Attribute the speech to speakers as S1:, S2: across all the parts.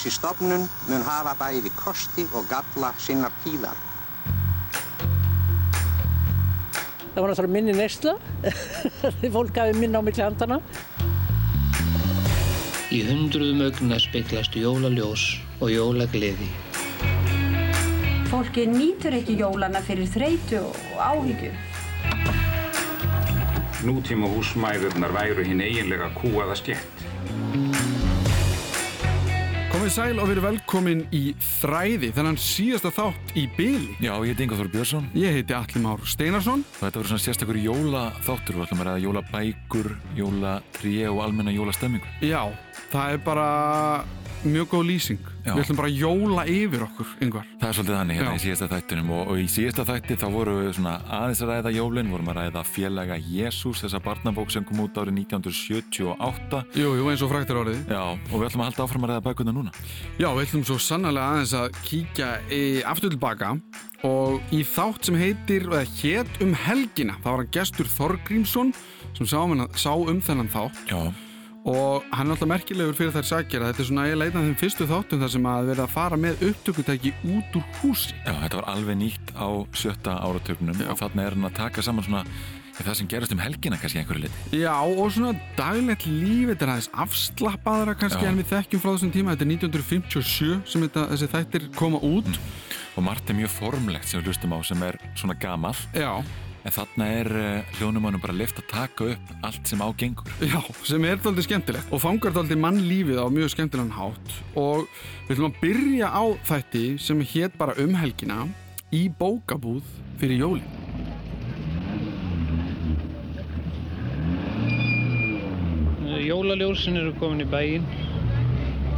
S1: Þessi stofnun mun hafa bæði kosti og galla sinnar tíðar.
S2: Það var náttúrulega minni neysla, því fólk hafi minna á miklu handana.
S3: Í hundruðum augna speiklast jólaljós og jólagleði.
S4: Fólki nýtur ekki jólana fyrir þreytu og áhyggju.
S5: Nútíma húsmæðurnar væru hinn eiginlega kúaða skett.
S6: Komið sæl og verið velkomin í Þræði, þennan síðasta þátt í byli.
S7: Já, ég heiti Inga Þór Björnsson
S6: Ég heiti Alli Már Steinarsson.
S7: og þetta verður svona sérstakur jólaþáttur. Við ætlum að ræða jólabækur, jólatrí og almenna jólastemmingu.
S6: Já, það er bara mjög góð lýsing.
S7: Já.
S6: Við ætlum bara að jóla yfir okkur, yngvar.
S7: Það er svolítið þannig hérna
S6: Já.
S7: í síðasta þættinum og, og í síðasta þætti þá vorum við svona aðeins að ræða jólinn, vorum að ræða félaga Jésús, þessa barnabók sem kom út árið 1978.
S6: Jú, jú, eins og fræktir orðið.
S7: Já, og við ætlum að halda áfram að ræða bækurna núna.
S6: Já, við ætlum svo sannlega aðeins að kíkja í, aftur tilbaka og í þátt sem heitir, eða hét um helgina, það var hann gestur Þorgrímsson sem sá um, sá um þennan þátt
S7: Já,
S6: og hann er alltaf merkilegur fyrir þær sakir að þetta er svona eiginlega einn af þeim fyrstu þáttum þar sem að verða að fara með upptökutæki út úr húsi.
S7: já, þetta var alveg nýtt á sjötta áratögnum og þarna er hann að taka saman svona það sem gerast um helgina kannski einhverju liti.
S6: Já, og svona daglegt líf, þetta er aðeins afslappaðara kannski
S7: Já.
S6: en við þekkjum frá þessum tíma, þetta er 1957 sem þetta, þessi þættir koma út.
S7: Og margt er mjög formlegt sem við hlustum á sem er svona gamall
S6: Já,
S7: en þarna er uh, hljónumannum bara lift að taka upp allt sem á gengur.
S6: já, sem er dálítið skemmtilegt og fangar dálítið mannlífið á mjög skemmtilegan hátt og við ætlum að byrja á þætti sem hétt bara um helgina í bókabúð fyrir jólin.
S3: Jólaljósin eru komin í bæinn.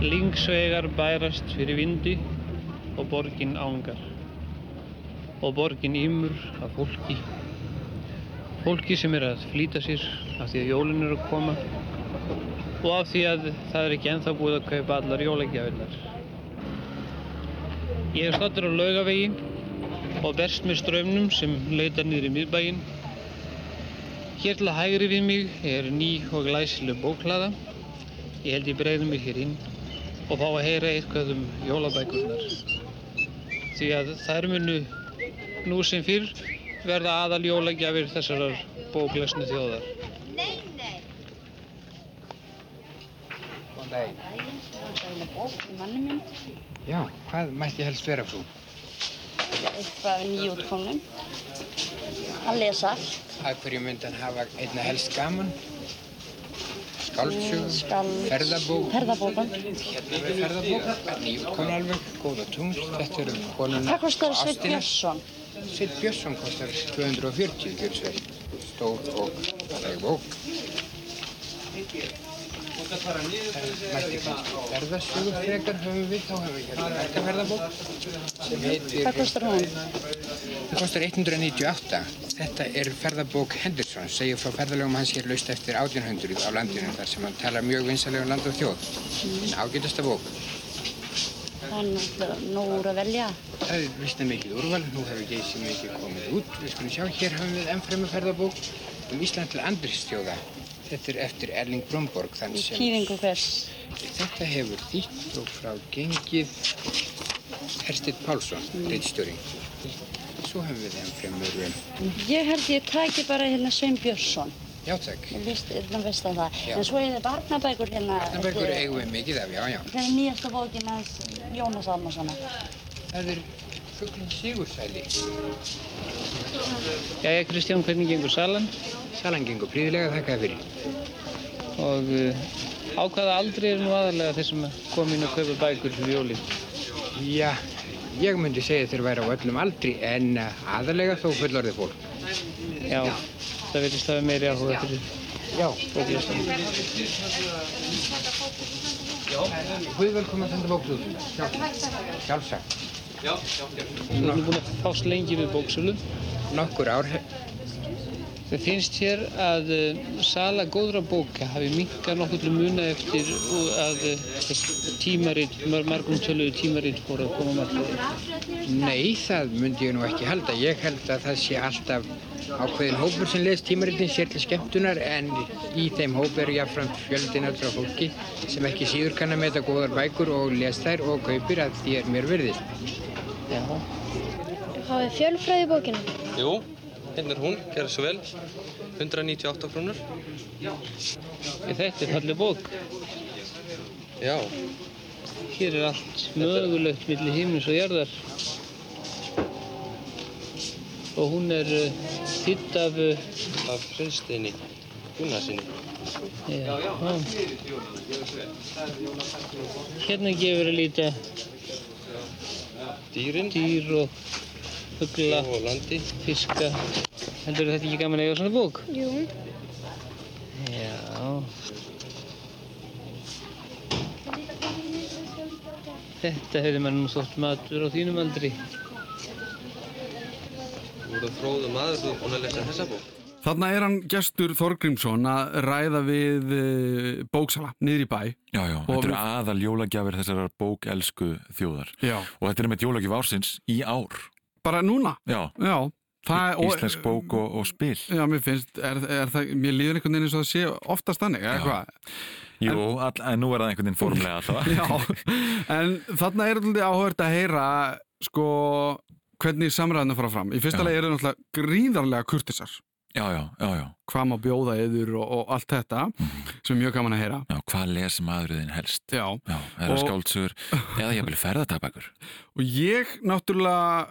S3: Lingsvegar bærast fyrir vindi og borgin ángar. Og borgin ymur af fólki. Fólki sem er að flýta sér af því að jólin eru að koma og af því að það er ekki ennþá búið að kaupa allar jólagjafinnar. Ég er státtur á laugavegi og berst með strömmnum sem leitar niður í miðbæinn Hér til að hægri við mig er ný og glæsileg bóklaða. Ég held ég breiði mig hér inn og fá að heyra eitthvað um jólabækurnar. Því að þær munu nú sem fyrr verða aðal jólagjafir þessarar bóklesnu þjóðar.
S8: Góðan daginn.
S9: Manni minn,
S8: Já, hvað mætti helst vera frú?
S9: eitthvað nýjútkomnum. Að lesa allt.
S8: Að hverju myndi hann hafa einna helst gaman? Skáldsögu?
S9: Skald...
S8: Ferðabók?
S9: Ferðabókan.
S8: Hérna er ferðabók, nýjútkomin alveg, góða tungl, þetta eru konuna
S9: Hvað
S8: ástina.
S9: Björnsson?
S8: Kostar 240, gjör svo vel. Stór og alveg bók. Mætti kannski ferðasögu frekar höfum við, þá höfum við hérna verkaferðabók sem heitir...
S9: Hvað kostar hún?
S8: Það kostar 198. Þetta er ferðabók Henderson, segir frá ferðalögum hans hér laust eftir 1800 á landinu þar sem hann talar mjög vinsalega um land og þjóð. En ágætasta bók.
S9: Það er náttúrulega nóg úr að velja.
S8: Það er vissna mikið úrval, nú hefur geysið mikið komið út. Við skulum sjá, hér höfum við ennfremur ferðabók um Ísland til Andristjóða. Þetta er eftir Erling Bromborg, þann sem...
S9: Kýringu hvers?
S8: Þetta hefur þýtt og frá gengið Herstedt Pálsson, reitstjóri. Svo höfum við ennfremur...
S9: Ég held ég tæki bara hérna Svein Björnsson.
S8: Já, takk.
S9: Ég vist, hérna veist að það.
S8: Já.
S9: En svo er það barnabækur hérna.
S8: Barnabækur eigum við mikið af, já, já.
S9: Þetta er nýjasta bókin hans Jónas Almarssona.
S8: Það er Fuglinn Sigursæli.
S3: Jæja Kristján, hvernig gengur salan?
S8: Salan gengur príðilega, þakka þér fyrir.
S3: Og uh, á hvaða aldri er nú aðalega þeir sem koma inn og kaupa bækur fyrir jólinn?
S8: Já, ég myndi segja þeir væri á öllum aldri en uh, aðalega þó fullorðið fólk.
S3: Já, það verðist að vera meiri áhuga fyrir
S8: Já.
S3: bóklistan.
S8: Guð velkomin að senda bóks út. Sjálfsagt.
S3: Við erum búin að fást lengi við bóksölu.
S8: Nokkur ár.
S3: Það finnst hér að uh, sala góðra bóka hafi minkað nokkuð til muna eftir og að uh, þessi tímarit, mar margum töluðu tímarit fóru að koma margir.
S8: Nei, það myndi ég nú ekki halda. Ég held að það sé alltaf ákveðin hópur sem les tímaritin sér til skemmtunar en í þeim hóp eru jáfnframt fjöldin allra fólki sem ekki síður kann að meta góðar bækur og les þær og kaupir að því er mér virðist.
S3: Já.
S10: Hafið fjölfræði bókina?
S11: Jú, hérna er hún, gerð svo vel. 198 krónur.
S3: Þetta er fallið bók.
S11: Já.
S3: Hér er allt mögulegt millir himins og jarðar. Og hún er uh, þýtt af... Uh,
S11: af Hreinsteini Gunnarsinni.
S3: Já, já. Hérna gefur að líta
S11: dýrin,
S3: dýr og
S11: landi,
S3: fiska. Heldur þetta ekki gaman að eiga svona bók?
S10: Jú.
S3: Já. Þetta hefði mann nú þótt matur á þínum aldri.
S11: Að fróða maður þú búinn að lesa þessa bók.
S6: Þarna er hann gestur Þorgrímsson að ræða við uh, bóksala niður í bæ.
S7: Já, já,
S6: Og
S7: þetta eru
S6: við-
S7: aðal jólagjafir þessarar bókelsku þjóðar.
S6: Já.
S7: Og þetta er með jólagjöf ársins í ár.
S6: Bara núna?
S7: Já.
S6: Já. Það, og-
S7: Íslensk bók og, og spil.
S6: Já, mér finnst, er, er það, mér líður einhvern veginn eins og það sé oftast þannig, eða hvað?
S7: Jú, all, en nú er það einhvern veginn formlega alltaf.
S6: Já, en þarna er alltaf áhört að heyra, sko, hvernig samræðinu fara fram. Í fyrsta
S7: Já.
S6: lagi eru náttúrulega gríðarlega kurtisar.
S7: Já, já, já, já.
S6: Hvað má bjóða yður og, og allt þetta, sem er mjög gaman að heyra.
S7: Já, hvað les maðurinn helst?
S6: Já.
S7: Já, það
S6: Og-
S7: skáldsur eða ég vil ferðatabækur.
S6: Og ég náttúrulega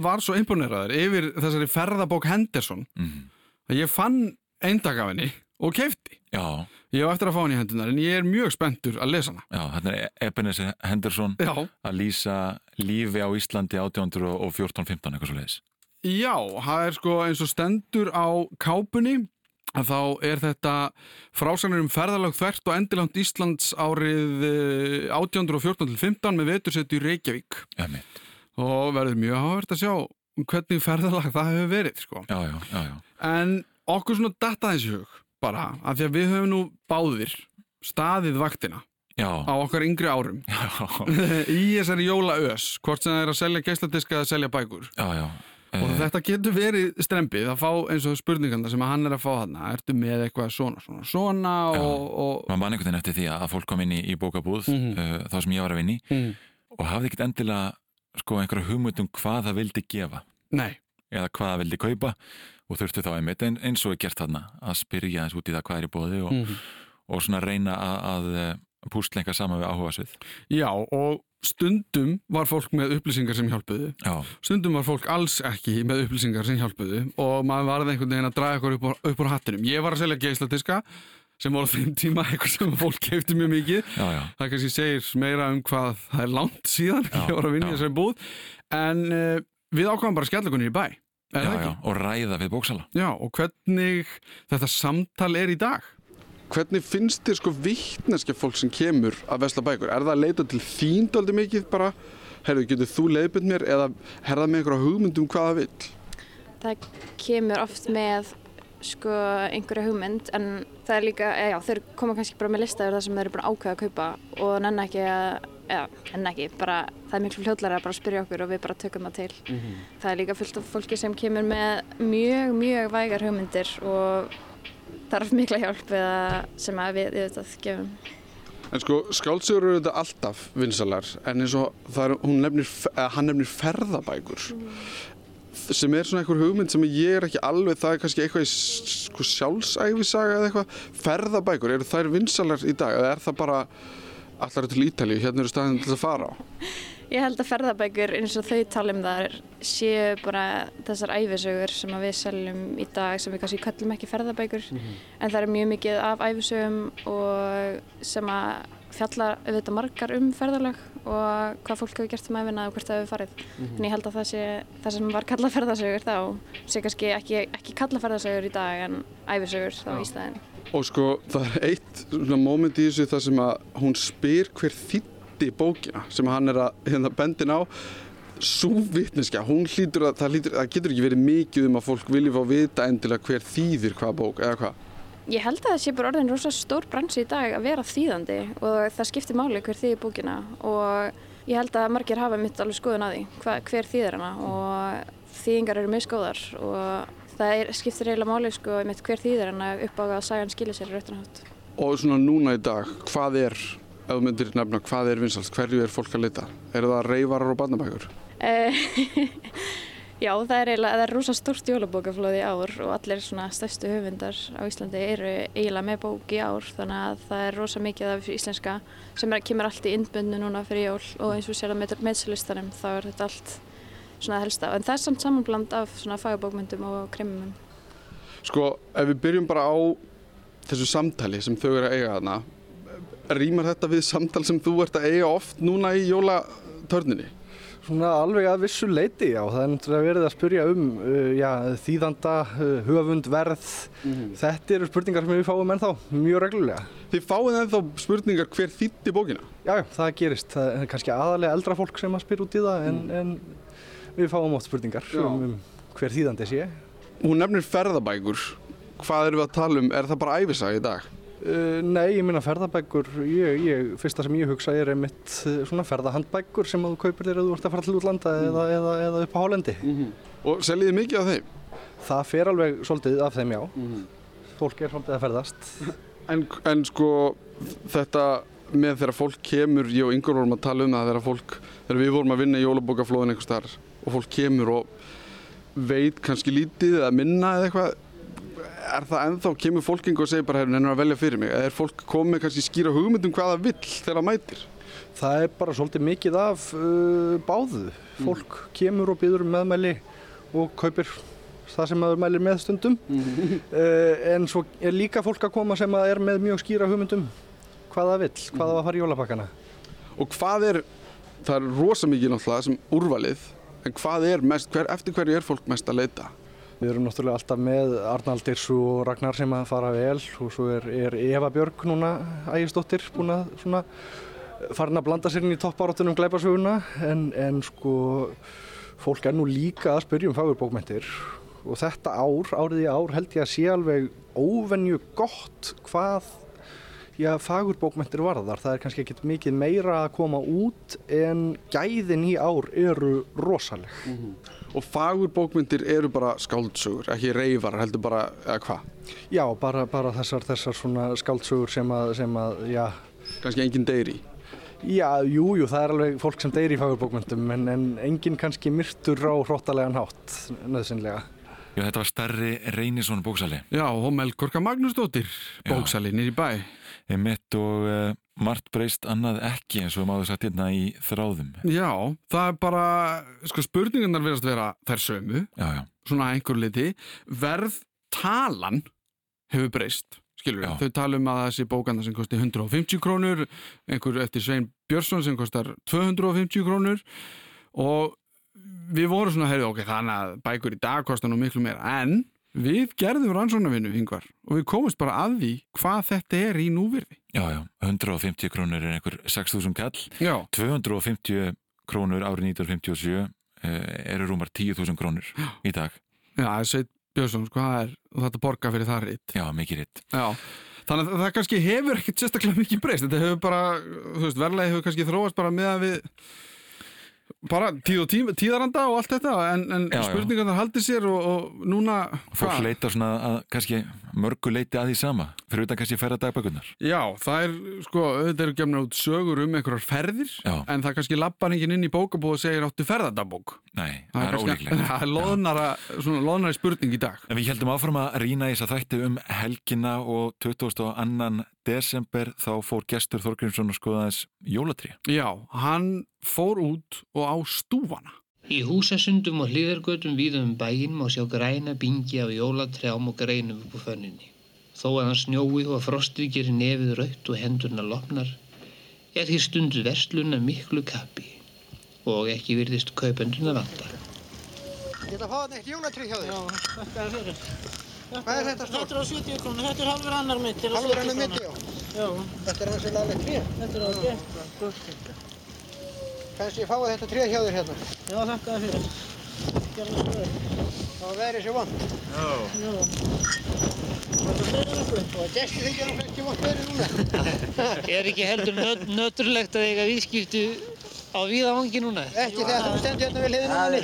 S6: var svo imponeraður yfir þessari ferðabók Henderson
S7: Mhm.
S6: að ég fann eindak af henni og keifti.
S7: Já,
S6: Ég hef eftir að fá henni í hendunar en ég er mjög spenntur að lesa hana.
S7: já, hérna er Ebenezer Henderson
S6: Já.
S7: að lýsa lífi á Íslandi 1814-15, eitthvað svo leiðis.
S6: Já, það er sko eins og stendur á kápunni að þá er þetta frásagnir um ferðalag þvert og endilangt Íslands árið eh, 1814-15 með vetursetu í Reykjavík.
S7: Emitt.
S6: Og verður mjög áhvert að sjá hvernig ferðalag það hefur verið, sko.
S7: Já, já, já, já.
S6: En okkur svona datta þessi hug bara, af því að við höfum nú báðir staðið vaktina
S7: Já.
S6: á okkar yngri árum í þessari jólaös, hvort sem það er að selja geisladiska eða að selja bækur.
S7: Já, já.
S6: Og
S7: Eh,
S6: þetta getur verið strempið að fá eins og spurninganda sem hann er að fá þarna. Ertu með eitthvað svona, svona, svona og... og
S7: maður mann einhvern veginn eftir því að fólk kom inn í, í bókabúð
S6: Mhm.
S7: uh, þá sem ég var að vinni
S6: Mhm.
S7: og hafði ekkert endilega sko einhverja hugmynd um hvað það vildi gefa
S6: Nei.
S7: eða hvað það vildi kaupa og þurfti þá einmitt ein, eins og er gert þarna að spyrja eins út í það hvað er í bóði og,
S6: Mhm.
S7: og svona reyna að, að eh, pústlenga saman við áhuga svið
S6: Já, og stundum var fólk með upplýsingar sem hjálpuðu.
S7: Já.
S6: Stundum var fólk alls ekki með upplýsingar sem hjálpuðu og maður varði einhvern veginn að draga eitthvað upp, úr- upp úr hattinum. Ég var að selja geisladiska sem voru á þeim tíma eitthvað sem fólk keipti mjög mikið.
S7: Já, já.
S6: Það kannski segir meira um hvað það er langt síðan
S7: Já,
S6: ég var að
S7: já.
S6: þessari búð. En uh, við ákvæmum bara niður í bæ.
S7: Já, já, og ræða við bóksala
S6: Já, og hvernig þetta samtal er í dag? Hvernig finnst þér sko vittneskja fólk sem kemur að vesla bækur? Er það að leita til þín daldi mikið bara, herðu, getur þú leiðbund mér eða herða með einhverja hugmynd um hvað það vill?
S12: það kemur oft með sko einhverja hugmynd en það er líka, eða, já, þeir koma kannski bara með lista yfir það sem þeir eru búin að ákveða að kaupa og nenn ekki að, eða, nenn ekki, bara það er miklu fljóðlega að bara spyrja okkur og við bara tökum það til. Það er líka fullt af fólki sem kemur með mjög, mjög vægar hugmyndir og þarf mikla hjálp við að, sem að við, við þetta gefum.
S6: En sko, skáldsögur eru þetta alltaf vinsalar, en eins og er, hún nefnir, eða hann nefnir ferðabækur, sem er svona einhver hugmynd sem ég er ekki alveg, það er kannski eitthvað í sko, sjálfsæfisaga eða eitthvað, ferðabækur, eru þær vinsalar í dag, eða er það bara allar til Ítalíu, hérna eru staðin til að fara á?
S12: Ég held að ferðabækur eins og þau tala um það séu bara þessar æfisögur sem við seljum í dag sem við kannski kallum ekki ferðabækur en það er mjög mikið af æfisögum og sem að fjalla auðvitað margar um ferðalög og hvað fólk hefur gert um æfina og hvert það hefur farið.
S6: Mhm.
S12: En ég held að það sé það sem var kallað ferðasögur þá sé kannski ekki, ekki kallað ferðasögur í dag en æfisögur þá í staðin.
S6: Og sko, það er eitt svona moment í þessu þar sem að hún spyr hver þýtti bókina sem hann er að hérna bendin á svo vitneskja, hún hlýtur að það, hlýtur, það getur ekki verið mikið um að fólk vilji fá vita endilega hver þýðir hvað bók eða hvað.
S12: Ég held að það sé bara orðin rosa stór bransi í dag að vera þýðandi og það skiptir máli hver þýðir bókina og ég held að margir hafa mitt alveg skoðun að því hver þýðir hana og þýðingar eru misgóðar og það er, skiptir eiginlega máli sko með hver þýðir en að uppága að sagan skilir sér í rautanhátt.
S6: Og svona núna í dag, hvað er, ef þú myndir nefna, hvað er vinsalt, hverju er fólk að leita? Er það reyfarar og barnabækur?
S12: Eh, Já, það er eiginlega, það er rosa stórt jólabókaflóð í ár og allir svona stærstu höfundar á Íslandi eru eiginlega með bók í ár þannig að það er rosa mikið af íslenska sem er, kemur allt í innbundnu núna fyrir jól og eins og sér að með meðsalistanum þá er þetta allt svona helsta en það er samt samanbland af svona fagbókmyndum og krimumum.
S6: Sko, ef við byrjum bara á þessu samtali sem þau eru að eiga þarna, rýmar þetta við samtal sem þú ert að eiga oft núna í jólatörninni?
S13: Svona alveg að vissu leiti, já. Það er náttúrulega verið að spurja um uh, já, þýðanda, uh, höfund, verð.
S6: Mhm.
S13: Þetta eru spurningar sem við fáum ennþá mjög reglulega.
S6: Þið fáið ennþá spurningar hver þýtti bókina?
S13: Já, já, það gerist. Það er kannski aðalega eldra fólk sem að spyrja út í það en, en við fáum oft spurningar um, um hver þýðandi sé.
S6: Hún nefnir ferðabækur. Hvað erum við að tala um? Er það bara æfisa í dag?
S13: Uh, nei, ég minna ferðabækur, ég, ég, fyrsta sem ég hugsa er einmitt uh, svona ferðahandbækur sem að þú kaupir þér ef þú ert að fara til útlanda eða, eða, eða upp á hálendi.
S6: Og seljið þið mikið af þeim?
S13: Það fer alveg svolítið af þeim, já. Fólk er svolítið að ferðast.
S6: En, en sko þetta með þegar fólk kemur, ég og Ingur vorum að tala um það þegar fólk, þegar við vorum að vinna í jólabókaflóðin einhvers staðar og fólk kemur og veit kannski lítið eða minna eða eitthvað er það ennþá, kemur fólk einhver og segir bara hérna að velja fyrir mig, er fólk komið kannski skýra hugmyndum hvað það vill þegar það mætir?
S13: Það er bara svolítið mikið af uh, báðu. Fólk kemur og býður um meðmæli og kaupir það sem maður mælir með stundum. uh, en svo er líka fólk að koma sem að er með mjög skýra hugmyndum hvað það vill, hvað það var að fara í jólapakkana.
S6: Og hvað er, það er rosa mikið náttúrulega sem úrvalið, en hvað er mest, hver, eftir hverju er fólk mest að leita?
S13: Við erum náttúrulega alltaf með Arnaldirs og Ragnar sem að fara vel og svo er, er Eva Björg núna ægistóttir búin að svona farin að blanda sér inn í toppáráttunum glæparsöguna en, en sko fólk er nú líka að spyrja um fagurbókmentir og þetta ár, árið í ár held ég að sé alveg óvenju gott hvað já, fagurbókmentir varðar. Það er kannski ekkert mikið meira að koma út en gæðin í ár eru rosaleg.
S6: Og fagurbókmyndir eru bara skáldsögur, ekki reyfar, heldur bara, eða hvað?
S13: Já, bara, bara þessar, þessar svona skáldsögur sem að, sem að, já...
S6: Kannski enginn deyri?
S13: Já, jú, jú, það er alveg fólk sem deyri í fagurbókmyndum en, en enginn kannski myrtur á hróttalegan hátt, nöðsynlega.
S7: Já, þetta var starri Reynisson bóksali.
S6: Já, og Melkorka Magnúsdóttir, bóksali nýri bæ.
S7: Emitt og uh, margt breyst annað ekki eins og maður sagt hérna í þráðum.
S6: Já, það er bara, sko spurningarnar verðast vera þær sömu,
S7: já, já.
S6: svona einhver liti, verð talan hefur breyst, skilur við, þau tala um að þessi bókanda sem kosti 150 krónur, einhver eftir Svein Björnsson sem kostar 250 krónur og við vorum svona, heyrðu, ok, þannig að bækur í dag kostar nú miklu meira, en við gerðum rannsónavinnu, yngvar, og við komumst bara að því hvað þetta er í núvirði.
S7: Já, já, 150 krónur er einhver 6.000 kall,
S6: já.
S7: 250 krónur árið 1957 eru rúmar 10.000 krónur í dag.
S6: Já, það er Sveit Björnsson, sko, það er, þetta borga fyrir það ritt.
S7: Já, mikið ritt.
S6: Já, þannig að það kannski hefur ekkert sérstaklega mikið breyst, þetta hefur bara, þú veist, verðlega hefur kannski þróast bara með að við bara tíð og tíð, tíðaranda og allt þetta en, en spurningar þar haldir sér og, og núna
S7: fólk leita svona að kannski mörgu leiti að því sama fyrir utan kannski ferða dagbækunar
S6: Já, það er sko, auðvitað eru gefna út sögur um einhverjar ferðir
S7: Já.
S6: en það kannski lappar enginn inn í bókabóð og segir áttu ferðadagbók?
S7: Nei, það, það er ólíklegt.
S6: Það er loðnara, svona loðnari spurning í dag.
S7: En við heldum áfram að rýna í þess að þætti um helgina og 22. desember þá fór gestur Þorgrímsson að skoða þess jólatrí
S6: Já, hann fór út og á stúfana
S3: Í húsasundum og hlýðargötum víðum um bæinn má sjá græna bingi af jólatrjám og greinum upp á fönninni. Þó að hann snjói og frostið gerir nefið raut og hendurna lopnar, er því stundu versluna miklu kappi og ekki virðist kaupenduna vanda.
S14: Geta að fá þetta eitt jólatrið hjá þér?
S15: Já, þakka þér fyrir.
S14: Hvað er þetta stórt?
S15: Þetta er á 70 krónu, þetta er halvur annar mitt.
S14: Halvur annar mitt, já.
S15: Já.
S14: Þetta er hans vel alveg trið?
S15: Þetta er alveg.
S14: Kanski ég fái þetta trið hjá þér hérna?
S15: Já, þakka þér fyrir. Gjörðu svo vel.
S14: Það verið sér vond.
S15: Já. Já. Það fleiri ykkur?
S14: Og gesti þykja nú ekki vond verið núna.
S3: er ekki heldur nöt, nöturlegt að eiga vískipti á víðavangi núna.
S14: Ekki þegar þú stendur hérna við hliðina á henni.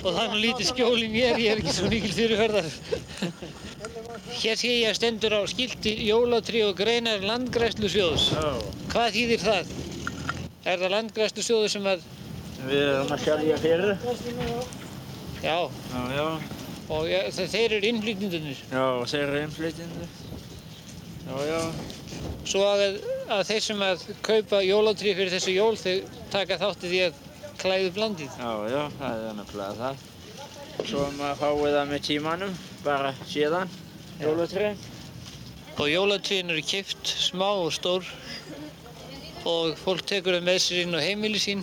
S3: Og það er nú lítið skjól í mér, ég er ekki svo mikil fyrirferðar. Hér sé ég að stendur á skilti jólatrí og greinar landgræslu sjóðs. Hvað þýðir það? Er það landgræslu sjóðu sem að...
S16: Við erum að selja fyrir.
S3: Já.
S16: Já, já.
S3: Og þeir eru innflytjendunir.
S16: Já, þeir eru innflytjendur. Já, já.
S3: Svo að, að þeir sem að kaupa jólatrí fyrir þessu jól, þau taka þátti því að klæðu blandið.
S16: Já, já, það er nefnilega það. Svo maður fáið það með tímanum, bara síðan, jólatrið.
S3: Og jólatriðin eru kipt smá og stór og fólk tekur þau með sér inn á heimili sín.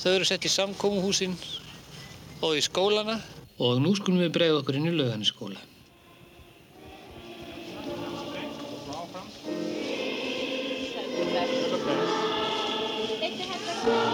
S3: Þau eru sett í samkómuhúsin og í skólana og nú skulum við bregða okkur inn í lauganiskóla. Í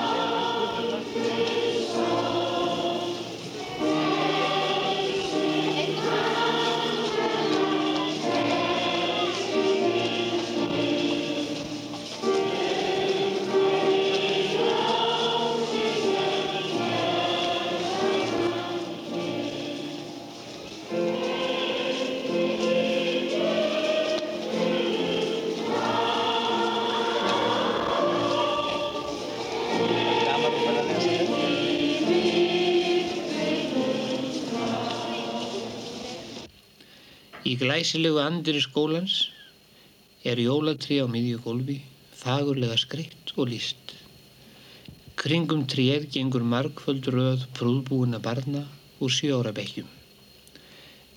S3: glæsilegu andiri skólans er jólatrí á miðju gólfi, fagurlega skreitt og líst. Kringum tréð gengur margföld röð prúðbúina barna úr sjóra bekkjum.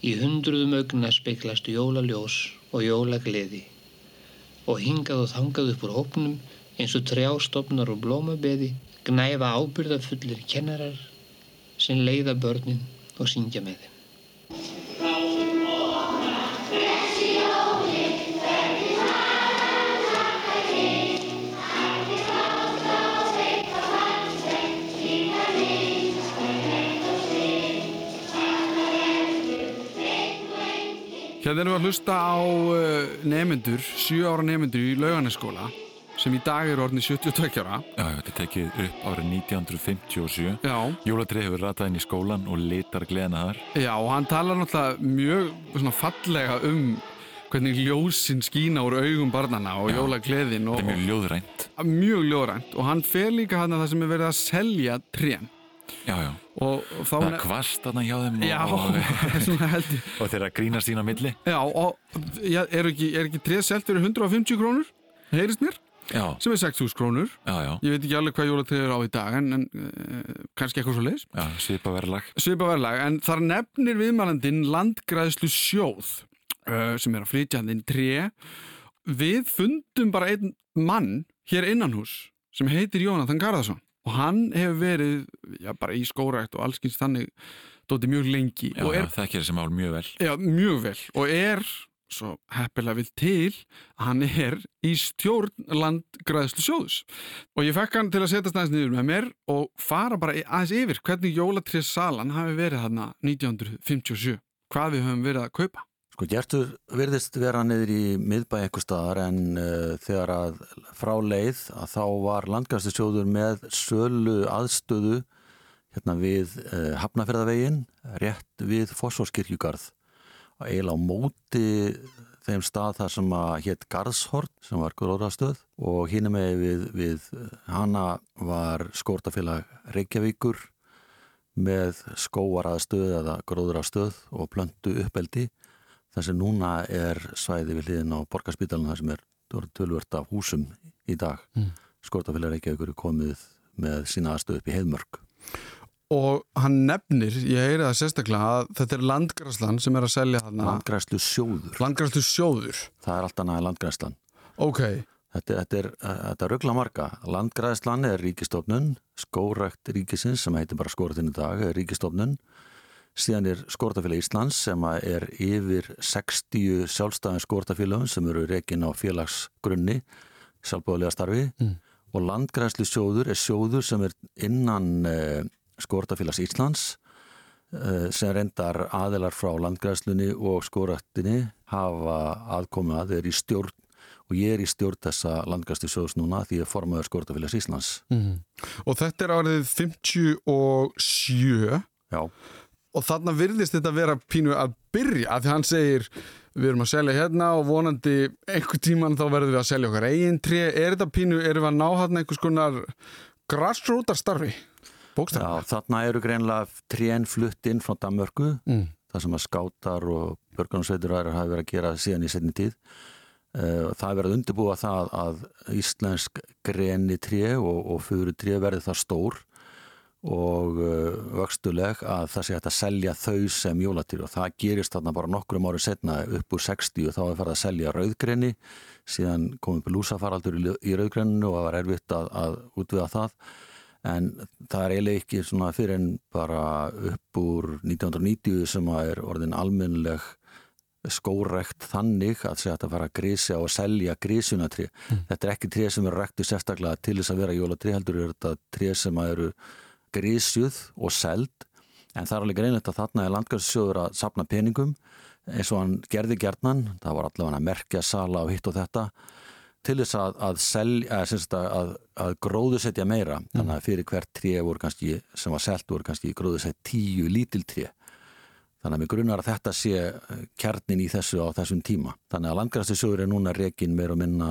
S3: Í hundruðum augna speiklast jólaljós og jólagleði og hingað og þangað upp úr hópnum eins og trjástofnar og blómabeði gnæfa ábyrðafullir kennarar sem leiða börnin og syngja með þeim.
S6: Erum að hlusta á uh, nefnendur, 7 ára nefnendur í laugarneskóla sem í dag eru orðinni 72 ára.
S7: Já, þetta tekið upp árið 1957.
S6: Já.
S7: Jólatrið hefur ratað inn í skólan og litar gleðina þar.
S6: Já, og hann talar náttúrulega mjög svona fallega um hvernig ljósinn skína úr augum barnana og jólagleðin.
S7: Þetta er mjög ljóðrænt.
S6: Mjög ljóðrænt og hann fer líka hann að það sem er verið að selja trén.
S7: Já, já.
S6: Og, þá...
S7: Það kvast þarna hjá þeim
S6: Já,
S7: og, og þeirra grínast sín á milli.
S6: Já, og já, er ekki, er ekki tréð selt fyrir 150 krónur? Heyrist mér?
S7: Já.
S6: Sem er 6000 krónur.
S7: Já, já.
S6: Ég veit ekki alveg hvað jólatrið er á í dag en, en uh, kannski eitthvað svo leiðis.
S7: Já, svipa verðlag.
S6: Svipa verðlag, en þar nefnir viðmælandinn landgræðslu sjóð uh, sem er að flytja hann inn tré. Við fundum bara einn mann hér innan hús sem heitir Jónatan Garðarsson og hann hefur verið já, bara í skórækt og allskynst þannig dóti mjög lengi.
S7: Já,
S6: er
S7: það gerir sem ál mjög vel.
S6: Já, mjög vel. Og er svo heppilega vil til að hann er í stjórn landgræðslu sjóðus og ég fekk hann til að setjast aðeins niður með mér og fara bara aðeins yfir hvernig jólatrið salan hafi verið þarna 1957 hvað við höfum verið að kaupa
S17: Sko Gjertur virðist vera niður í miðbæ eitthvað staðar en uh, þegar að frá leið að þá var landgræðslusjóður með sölu aðstöðu hérna við uh, Hafnafjörðavegin rétt við Fossórskirkjugarð og eiginlega á móti þeim stað þar sem að hétt Garðshort sem var gróðrastöð og hínum með við, við hana var skórtafélag Reykjavíkur með skóaraðstöð eða gróðrastöð og plöntu uppeldi þar sem núna er svæði við hliðin á borgarspítalinn þar sem er tölvört af húsum í dag.
S6: Mm.
S17: skórtafélag Reykjavíkur er komið með sína aðstöð upp í heiðmörk.
S6: Og hann nefnir, ég heyri það sérstaklega að þetta er landgræslan sem er að selja þarna.
S17: Landgræslu sjóður
S6: Landgræslu sjóður
S17: Það er alltaf næði landgræslan
S6: Ok.
S17: Þetta, þetta er, er ruggla marga. Landgræðslan er ríkistofnun, skórækt ríkisins sem heitir bara skóratin í dag er ríkistofnun. Síðan er skóratafélag Íslands sem er yfir 60 sjálfstæðin skóratafélagum sem eru reygin á félagsgrunni, sjálfbúðlega starfi
S6: Mm.
S17: og landgræðslu sjóður er sjóður sem er innan eh, skóratafélags Íslands eh, sem reyndar aðilar frá landgræðslunni og skóraktinni hafa aðkomið að þeir í stjórn og ég er í stjórn þessa landgastu sjóðs núna því ég er formaður Skórtafélags Íslands.
S6: Mm. Og þetta er árið 57
S17: Já.
S6: Og þarna virðist þetta vera pínu að byrja því hann segir við erum að selja hérna og vonandi einhver tíman þá verðum við að selja okkar eigin tré. Er þetta pínu, erum við að ná hann einhvers konar grassrootarstarfi? Bókstæðan?
S17: Já, þarna eru greinlega trén flutt inn frá Danmörku
S6: Mm.
S17: það sem að skátar og börgunarsveitur aðrar hafi verið að gera síðan í setni tíð. Uh, það er verið að undirbúa það að íslensk greni tré og, og fyrir tré verði það stór og uh, vöxtuleg að það sé hægt að selja þau sem jólatýr og það gerist þarna bara nokkrum árið setna upp úr 60 og þá er farið að selja rauðgreni síðan komið upp lúsafaraldur í, rauðgreninu og það var erfitt að, að útviða það en það er eiginlega ekki svona fyrir en bara upp úr 1990 sem að er orðin almennileg skórekt þannig að segja að það fara að grísja og selja grísunatri. Mm. Þetta er ekki tré sem eru rektu sérstaklega til þess að vera jólatri, heldur er þetta tré sem eru grísjuð og seld en það er alveg greinlegt að þarna er landgræstsjóður að sapna peningum eins og hann gerði gerðnan, það var allavega að merkja sala og hitt og þetta til þess að, að, selja, að, að, að gróðusetja meira mm. þannig að fyrir hvert tré voru kannski sem var selt voru kannski gróðusett tíu lítil tré Þannig að mér grunnar að þetta sé kjarnin í þessu á þessum tíma. Þannig að landgræstisjóður er núna rekin meir og minna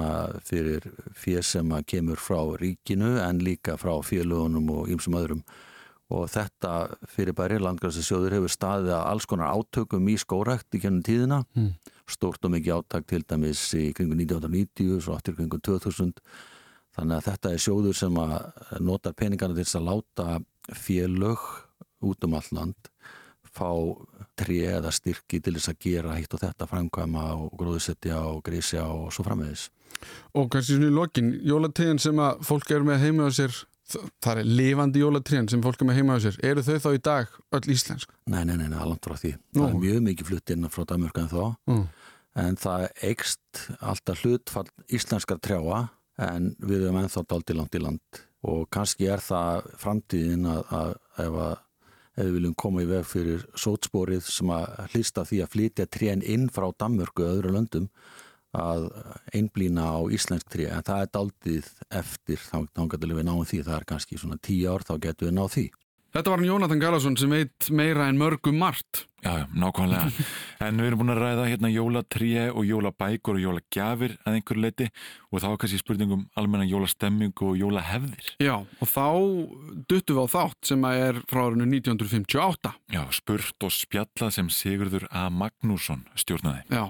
S17: fyrir fér sem að kemur frá ríkinu en líka frá félögunum og ýmsum öðrum. Og þetta fyrir bæri landgræstisjóður hefur staðið að alls konar átökum í skórækt í kennum tíðina. Mm. Stórt og mikið átök til dæmis í kringu 1990, svo aftur kringu 2000. Þannig að þetta er sjóður sem að nota peningarna til þess að láta félög út um all land fá tri eða styrki til þess að gera hitt og þetta framkvæma og gróðsetja og grísja og svo framvegis.
S6: Og kannski svona í lokin, jólatriðin sem að fólk eru með heima á sér, það er lifandi jólatriðin sem fólk eru með heima á sér, eru þau þá í dag öll íslensk?
S17: Nei, nei, nei, langt frá því. Nú. Það er mjög mikið flutt inn frá Danmörka en þá, mm. en það eikst alltaf hlutfall íslenskar trjáa en við erum ennþá daldi langt í land og kannski er það framtíðin að, að ef að ef við viljum koma í veg fyrir sótsporið sem að hlýsta því að flytja trén inn frá Danmörku og öðru löndum að einblýna á íslensk tré en það er daldið eftir þá, getur við náðum því, það er kannski svona tíu ár þá getur við náð því.
S6: Þetta var Jónatan Garðarsson sem veit meira en mörgum margt.
S7: Já, nákvæmlega. en við erum búin að ræða hérna jólatríi og jólabækur og jólagjafir að einhverju leiti og þá kannski spurningum almenna jólastemming og jólahefðir.
S6: Já, og þá duttum við á þátt sem að er frá árinu 1958.
S7: Já, spurt og spjallað sem Sigurður A. Magnússon stjórnaði.
S6: Já,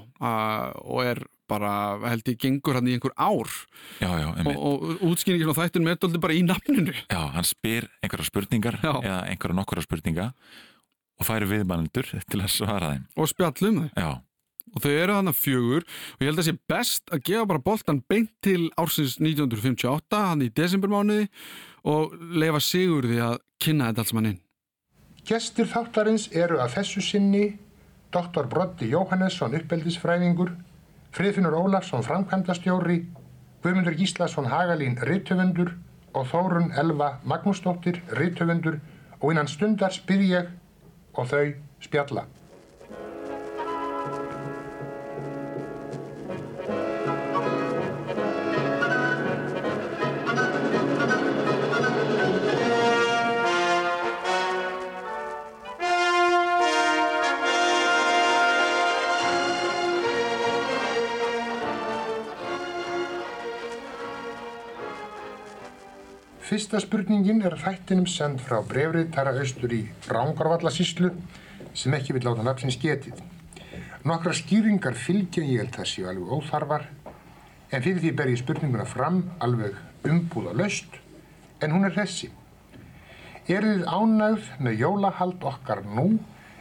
S6: og er bara held ég gengur hann í einhver ár.
S7: Já, já,
S6: og, og útskýringin á þættun með þetta bara í nafninu.
S7: Já, hann spyr einhverja spurningar já. eða einhverja nokkura spurninga og færi viðmælendur til að svara þeim.
S6: Og spjallum þeim
S7: Já.
S6: Og þau eru þannig fjögur og ég held að það sé best að gefa bara boltan beint til ársins 1958 hann í desembermánuði og leifa sigur því að kynna þetta alls mann inn.
S18: Gestir þáttarins eru að þessu sinni Dr. Broddi Jóhannesson uppeldisfræðingur Friðfinnur Ólafsson framkvæmdastjóri, Guðmundur Gíslason Hagalín Rittöfundur og Þórun Elva Magnúsdóttir Rittöfundur og innan stundar spyr ég og þau spjalla. Fyrsta spurningin er hrættinum send frá brefriðtara austur í Rángarvallasíslu sem ekki vil láta nafnsins getið. Nokkra skýringar fylgja ég held þessi alveg óþarfar en fyrir því ber ég spurninguna fram alveg umbúða laust en hún er þessi. Er þið ánægð með jólahald okkar nú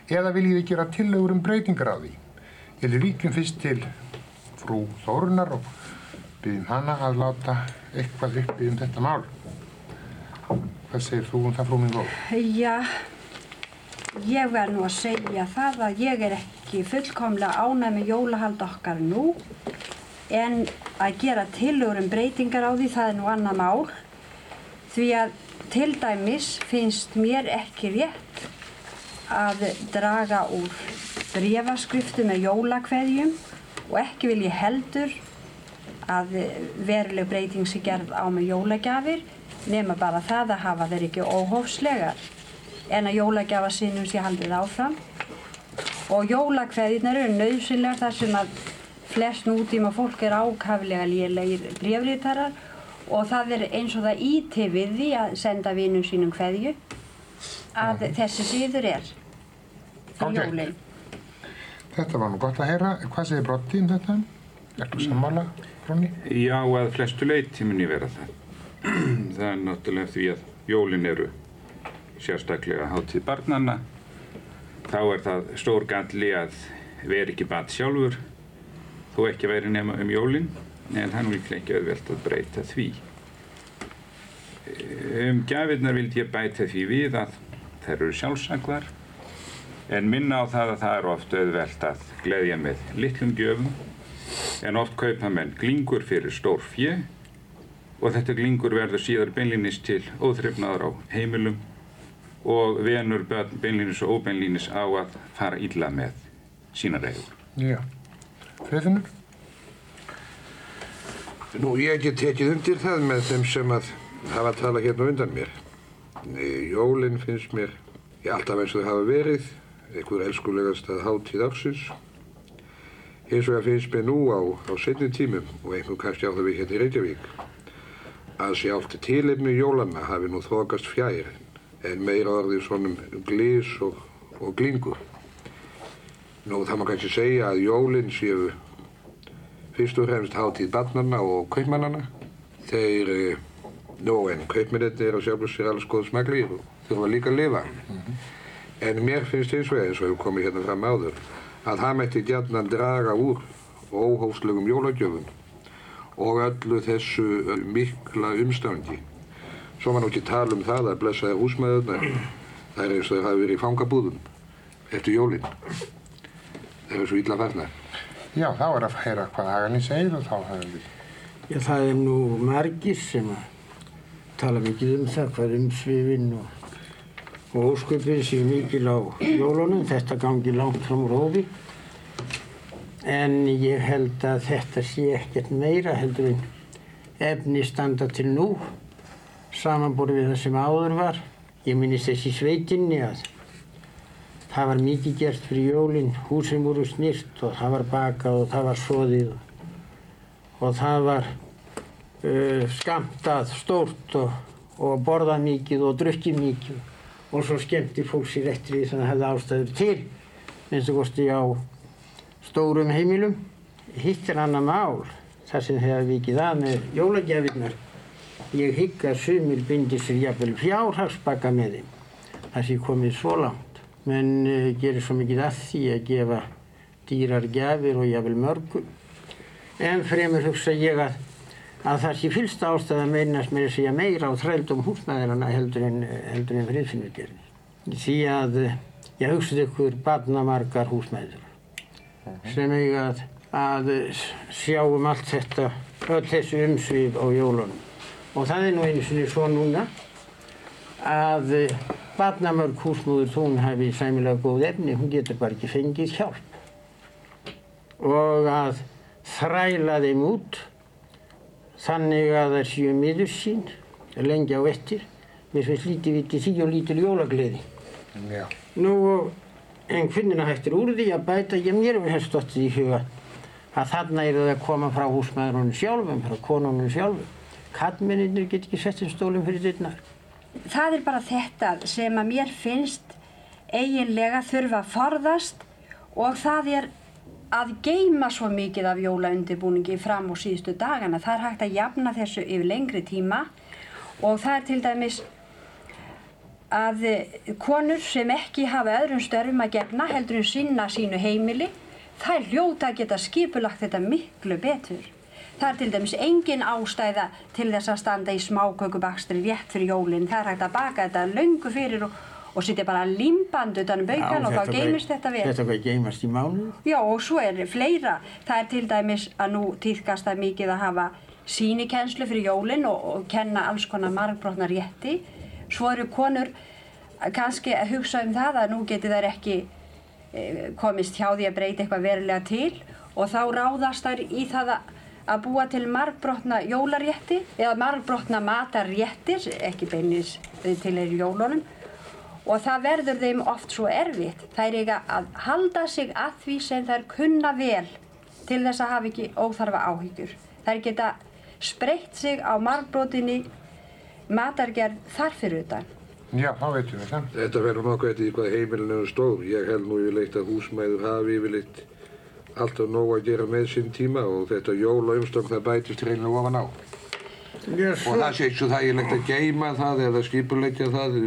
S18: eða viljið þið gera tillögur um breytingar á því? Ég vil ríkjum fyrst til frú Þórunar og byggjum hana að láta eitthvað uppi um þetta mál. Hvað segir þú um það frú minn góð?
S4: Já, ég verð nú að segja það að ég er ekki fullkomlega ánæg með jólahald okkar nú en að gera tillögur um breytingar á því það er nú annað mál því að til dæmis finnst mér ekki rétt að draga úr brefaskriftu með jólakveðjum og ekki vil ég heldur að veruleg breyting sé gerð á með jólagjafir nema bara það að hafa þeir ekki óhófslegar en að jólagjafa sínum sé haldið áfram og jólakveðirnar eru nöðsynlegar þar sem að flest nútíma fólk er ákaflega lélegir brefritarar og það er eins og það íti við því að senda vinnum sínum kveðju að þessi síður er fyrir
S18: Ok.
S4: jólinn.
S18: Þetta var nú gott að heyra. Hvað segir Broddi um þetta? Ertu sammála, Bronni?
S5: Já, að flestu leyti mun ég vera það. það er náttúrulega því að jólin eru sérstaklega hátíð barnanna. Þá er það stór galli að vera ekki bat sjálfur, þó ekki að vera nema um jólin, en nú líklega ekki auðvelt að breyta því. Um gjafirnar vildi ég bæta því við að þær eru sjálfsagðar, en minna á það að það er oft auðvelt að gleðja með litlum gjöfum en oft kaupa menn glingur fyrir stór fjö og þetta glingur verður síðar beinlínis til óþrifnaðar á heimilum og venur börn beinlínis og óbeinlínis á að fara illa með sína reyður.
S18: Já. Friðfinnur?
S19: Nú, ég get tekið undir það með þeim sem að hafa talað hérna á undan mér. Nei, Jólinn finnst mér, ég alltaf eins og þau hafa verið, einhver elskulegast að hátíð ársins. Hins vegar finnst mér nú á, á setni tímum, og einhver kannski á það við hérna í Reykjavík, að sjálft tilefni jólanna hafi nú þokast fjær, en meira orðið svonum glís og, og glingur. Nú, það má kannski segja að jólinn séu fyrst og fremst hátíð barnanna og kaupmannana. Þeir, eh, nú en kaupmennirni er á sjálfur sér alls góð smaglir og þurfa líka að lifa. En mér finnst eins og eins og hefur komið hérna fram áður að það mætti gjarnan draga úr óhófslegum jólagjöfum og öllu þessu mikla umstangi. Svo maður ekki tala um það að blessaði húsmaðurnar, það er eins og þeir hafi verið í fangabúðum eftir jólinn. Þeir eru svo illa farnar.
S18: Já, þá er að heyra hvað Hagalín segir og þá hefur við.
S20: Já, það er nú margir sem að tala mikið um það, hvað umsvifin og, og ósköpin séu mikil á jólunum, þetta gangi langt fram rófi. En ég held að þetta sé ekkert meira heldur en efni standa til nú, samanborið við það sem áður var. Ég minnist þessi sveitinni að það var mikið gert fyrir jólinn, húsin voru snýrt og það var bakað og það var soðið og, það var uh, skamtað stórt og, og borðað mikið og drukkið mikið og svo skemmti fólk sér eftir því sem það hefði ástæður til minnst að kosti á stórum heimilum. Hitt er annað mál þar sem þegar vikið að með jólagjafinnar. Ég hygg að sumir bindir sér jafnvel fjárhagsbakka með þeim. Það sé komið svo langt. Menn uh, gerir svo mikið að því að gefa dýrar gjafir og jafnvel mörgum. En fremur hugsa ég að, að það sé fylsta ástæða að meinast með að segja meira á þrældum húsnæðirana heldur en, heldur en friðfinnur gerir. Því að uh, ég hugsaði ykkur barnamargar húsnæðir sem eiga að, að sjáum allt þetta, öll þessu umsvið á jólunum. Og það er nú einu sinni svo núna að eh, barnamörg húsmóður hún hafi sæmilega góð efni, hún getur bara ekki fengið hjálp. Og að þræla þeim út þannig að það séu miður sín, lengi á ettir. Mér finnst lítið vitið því og lítil jólagleði.
S18: Já.
S20: Nú, en hvernig hættir úr því að bæta, ég mér hefur helst stótt í huga að þarna er það að koma frá húsmaðurinn sjálfum, frá konunum sjálfum. Kallmenninir get ekki sett um stólum fyrir dittnar.
S4: Það er bara þetta sem að mér finnst eiginlega þurfa að forðast og það er að geima svo mikið af jólaundirbúningi fram á síðustu dagana. Það er hægt að jafna þessu yfir lengri tíma og það er til dæmis að konur sem ekki hafa öðrum störfum að gegna heldur en sinna sínu heimili, það er hljóta að geta skipulagt þetta miklu betur. Það er til dæmis engin ástæða til þess að standa í smákökubakstri rétt fyrir jólinn. Það er hægt að baka þetta löngu fyrir og, og sitja bara limband utan um baukan og þá geymist þetta vel.
S20: Þetta hvað geymast í mánuð?
S4: Já og svo er fleira. Það er til dæmis að nú týðkast það mikið að hafa sínikenslu fyrir jólinn og, og kenna alls konar margbrotna rétti. Svo eru konur kannski að hugsa um það að nú geti þær ekki e, komist hjá því að breyta eitthvað verulega til og þá ráðast þær í það að, að búa til margbrotna jólarétti eða margbrotna matarréttir, ekki beinis til er jólunum og það verður þeim oft svo erfitt. Þær eiga að halda sig að því sem þær kunna vel til þess að hafa ekki óþarfa áhyggjur. Þær geta spreytt sig á margbrotinni matargerð þar fyrir utan.
S18: Já, þá veitum við það.
S19: Þetta verður nokkuð eftir hvað heimilin eru stór. Ég held nú yfirleitt að húsmæður hafi yfirleitt alltaf nóg að gera með sinn tíma og þetta jól og umstokk það bætist reynilega ofan á.
S20: Yes,
S19: Og það sé ekki svo þægilegt að geima það eða skipuleggja það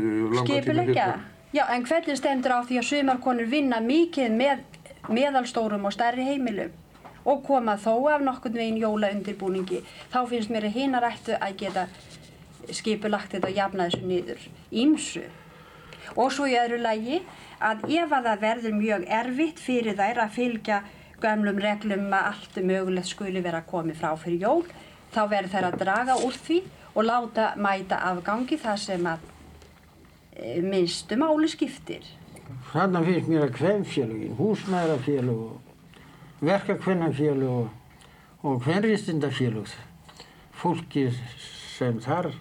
S4: Skipuleggja?
S19: fyrir.
S4: Já, en hvernig stendur á því að sumarkonur vinna mikið með meðalstórum og stærri heimilum og koma þó af nokkurn veginn jólaundirbúningi, þá finnst mér að hinar ættu að geta skipulagt þetta og jafna þessu niður. Ímsu. Og svo í öðru lagi að ef að það verður mjög erfitt fyrir þær að fylgja gömlum reglum að allt mögulegt skuli vera komið frá fyrir jól, þá verður þær að draga úr því og láta mæta afgangi þar sem að e, minnstu máli skiptir.
S20: Þarna finnst mér að hvemfélugin, húsmaðurafélug og verkakvennafélug og, hvernristindafélug, fólkið sem þar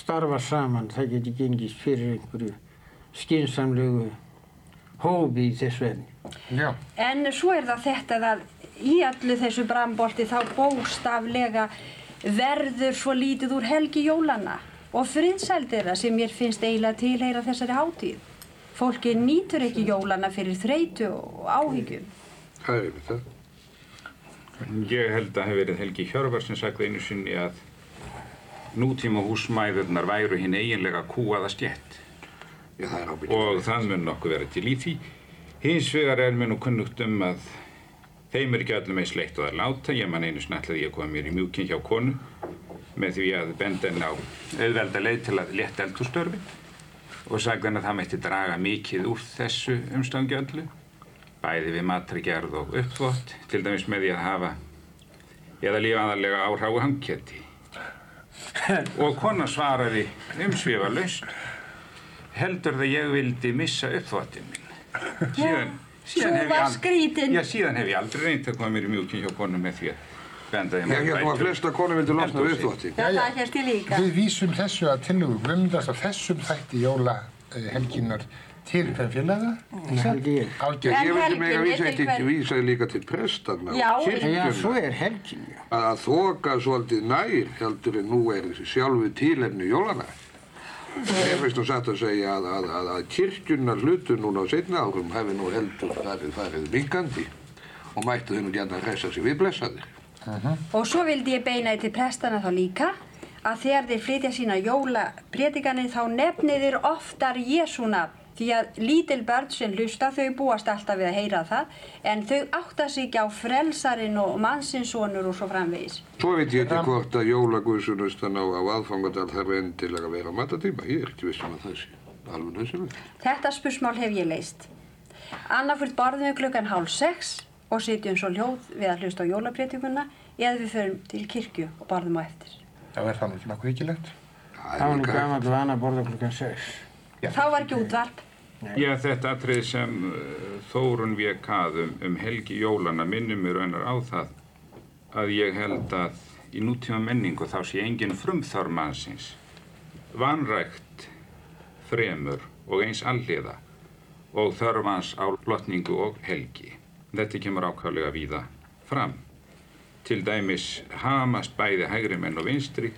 S20: starfa saman, það geti gengist fyrir einhverju skinsamlegu hófi í þessu efni.
S18: Já.
S4: En svo er það þetta að í allu þessu brambolti þá bóstaflega verður svo lítið úr helgi jólana og friðsældira sem mér finnst eiginlega tilheyra þessari hátíð. Fólki nýtur ekki jólana fyrir þreytu og áhyggjum.
S19: Það er yfir það.
S5: Ég held að hef verið Helgi Hjörvar sem sagði einu sinni að nútíma húsmæðurnar væru hinn eiginlega kúaða
S19: ábyggjum.
S5: Og það mun nokkuð vera til í því. Hins vegar er mér nú kunnugt um að þeim er ekki öllum eins leitt að láta. Ég man einu snart að ég kom mér í mjúkinn hjá konu með því að benda henni á auðvelda leið til að létta eldhússtörfi og sagði henni að það mætti draga mikið úr þessu umstangjöldlu bæði við matargerð og uppþvott til dæmis með því að hafa eða lífa aðalega á hráu hangkjöti og kona svaraði umsvifa laust heldur það ég vildi missa uppþvottin minn. Síðan, síðan hef ég
S4: var
S5: ald-
S4: skrítin.
S5: já, síðan hef ég aldrei reynt að koma mér í mjúkinn hjá konu með því að benda
S19: Ég held nú að flesta konur vildu losna við
S4: líka.
S18: Við vísum þessu að tillögu Guðmundars að þessum þætti jólahelginar til félaga?
S20: Helgi ég.
S18: Algjör.
S19: Ég vildi
S4: helgin,
S19: mega vísa
S4: veit
S19: eitt ekki vísaði líka til prestanna
S4: Já.
S19: og kirkjuna.
S20: er.
S19: Að þoka svolítið nær heldur en nú er sjálfu tílefni jólana. Ég finnst nú satt að segja að, að, að, að kirkjunar hlutu núna á setna árum hefði nú heldur farið, farið minkandi og mættu þau nú gæna að hressa sig við blessaðir.
S4: Og svo vildi ég beina því til prestana þá líka að þegar þeir flytja sína jólaprétikanir þá nefnir þeir oftar Jésúna því að lítil börn sem hlusta þau búast alltaf við að heyra það en þau átta sig ekki á frelsarin og mannsinsonur og svo framvegis.
S19: Svo veit ég ekki hvort að jólaguðsunustan á, á aðfangadal þarf endilega að vera á matatíma. Ég er ekki vissum að það sé alveg nöðsynlegt.
S4: Þetta spursmál hef ég leist. Annarfyrt borðum við klukkan hálf sex og sitjum svo hljóð við að hlusta á jólaprétikuna eða við förum til kirkju og borðum á eftir.
S18: Já, er það nú ekki nokkuð hyggjilegt?
S20: Það var nú gaman að vana að borða klukkan 6.
S4: Þá var ekki útvarp.
S5: Já, þetta atrið sem uh, Þórun vék að um, helgi jólana minnir mér raunar á það að ég held að í nútíma menningu þá sé engin frumþár mannsins vanrækt fremur og eins alliða og þörfans á lotningu og helgi. Þetta kemur ákvæmlega víða fram. Til dæmis hamast bæði hægri menn og vinstri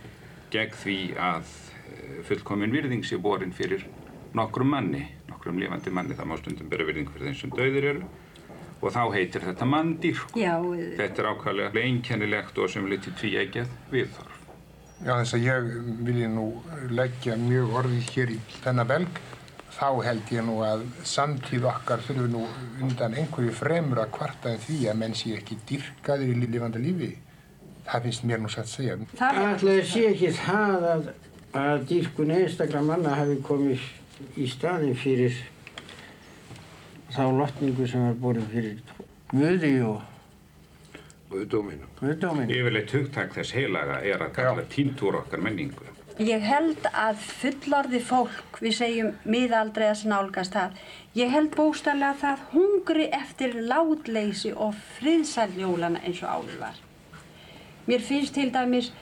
S5: gegn því að eh, fullkomin virðing sé borin fyrir nokkrum manni, nokkrum lifandi manni, það má stundum bera virðingu fyrir þeim sem dauðir eru og þá heitir þetta manndýrk.
S4: Já,
S5: Þetta er ákvæmlega einkennilegt og sem litið tvíeggjað viðþorf.
S18: Já, þess að ég vilji nú leggja mjög orðið hér í þennan belg, þá held ég nú að samtíð okkar þurfi nú undan einhverju fremur að kvarta en því að menn sé ekki dyrkaðir í lifandi lífi. Það finnst mér nú satt að segja.
S20: Ætlaði sé ekki það að, að dýrkun einstakra manna hafi komið í staðin fyrir þá lotningu sem var borin fyrir Guði og
S19: Guðdóminum.
S20: Guðdóminum.
S5: Yfirleitt hugtak þess heilaga er að kalla týntúr okkar menningu.
S4: Ég held að fullorði fólk, við segjum miðaldrei að snálgast það, ég held bóstarlega að það hungri eftir látleysi og friðsæljólana eins og áður var. Mér finnst til dæmis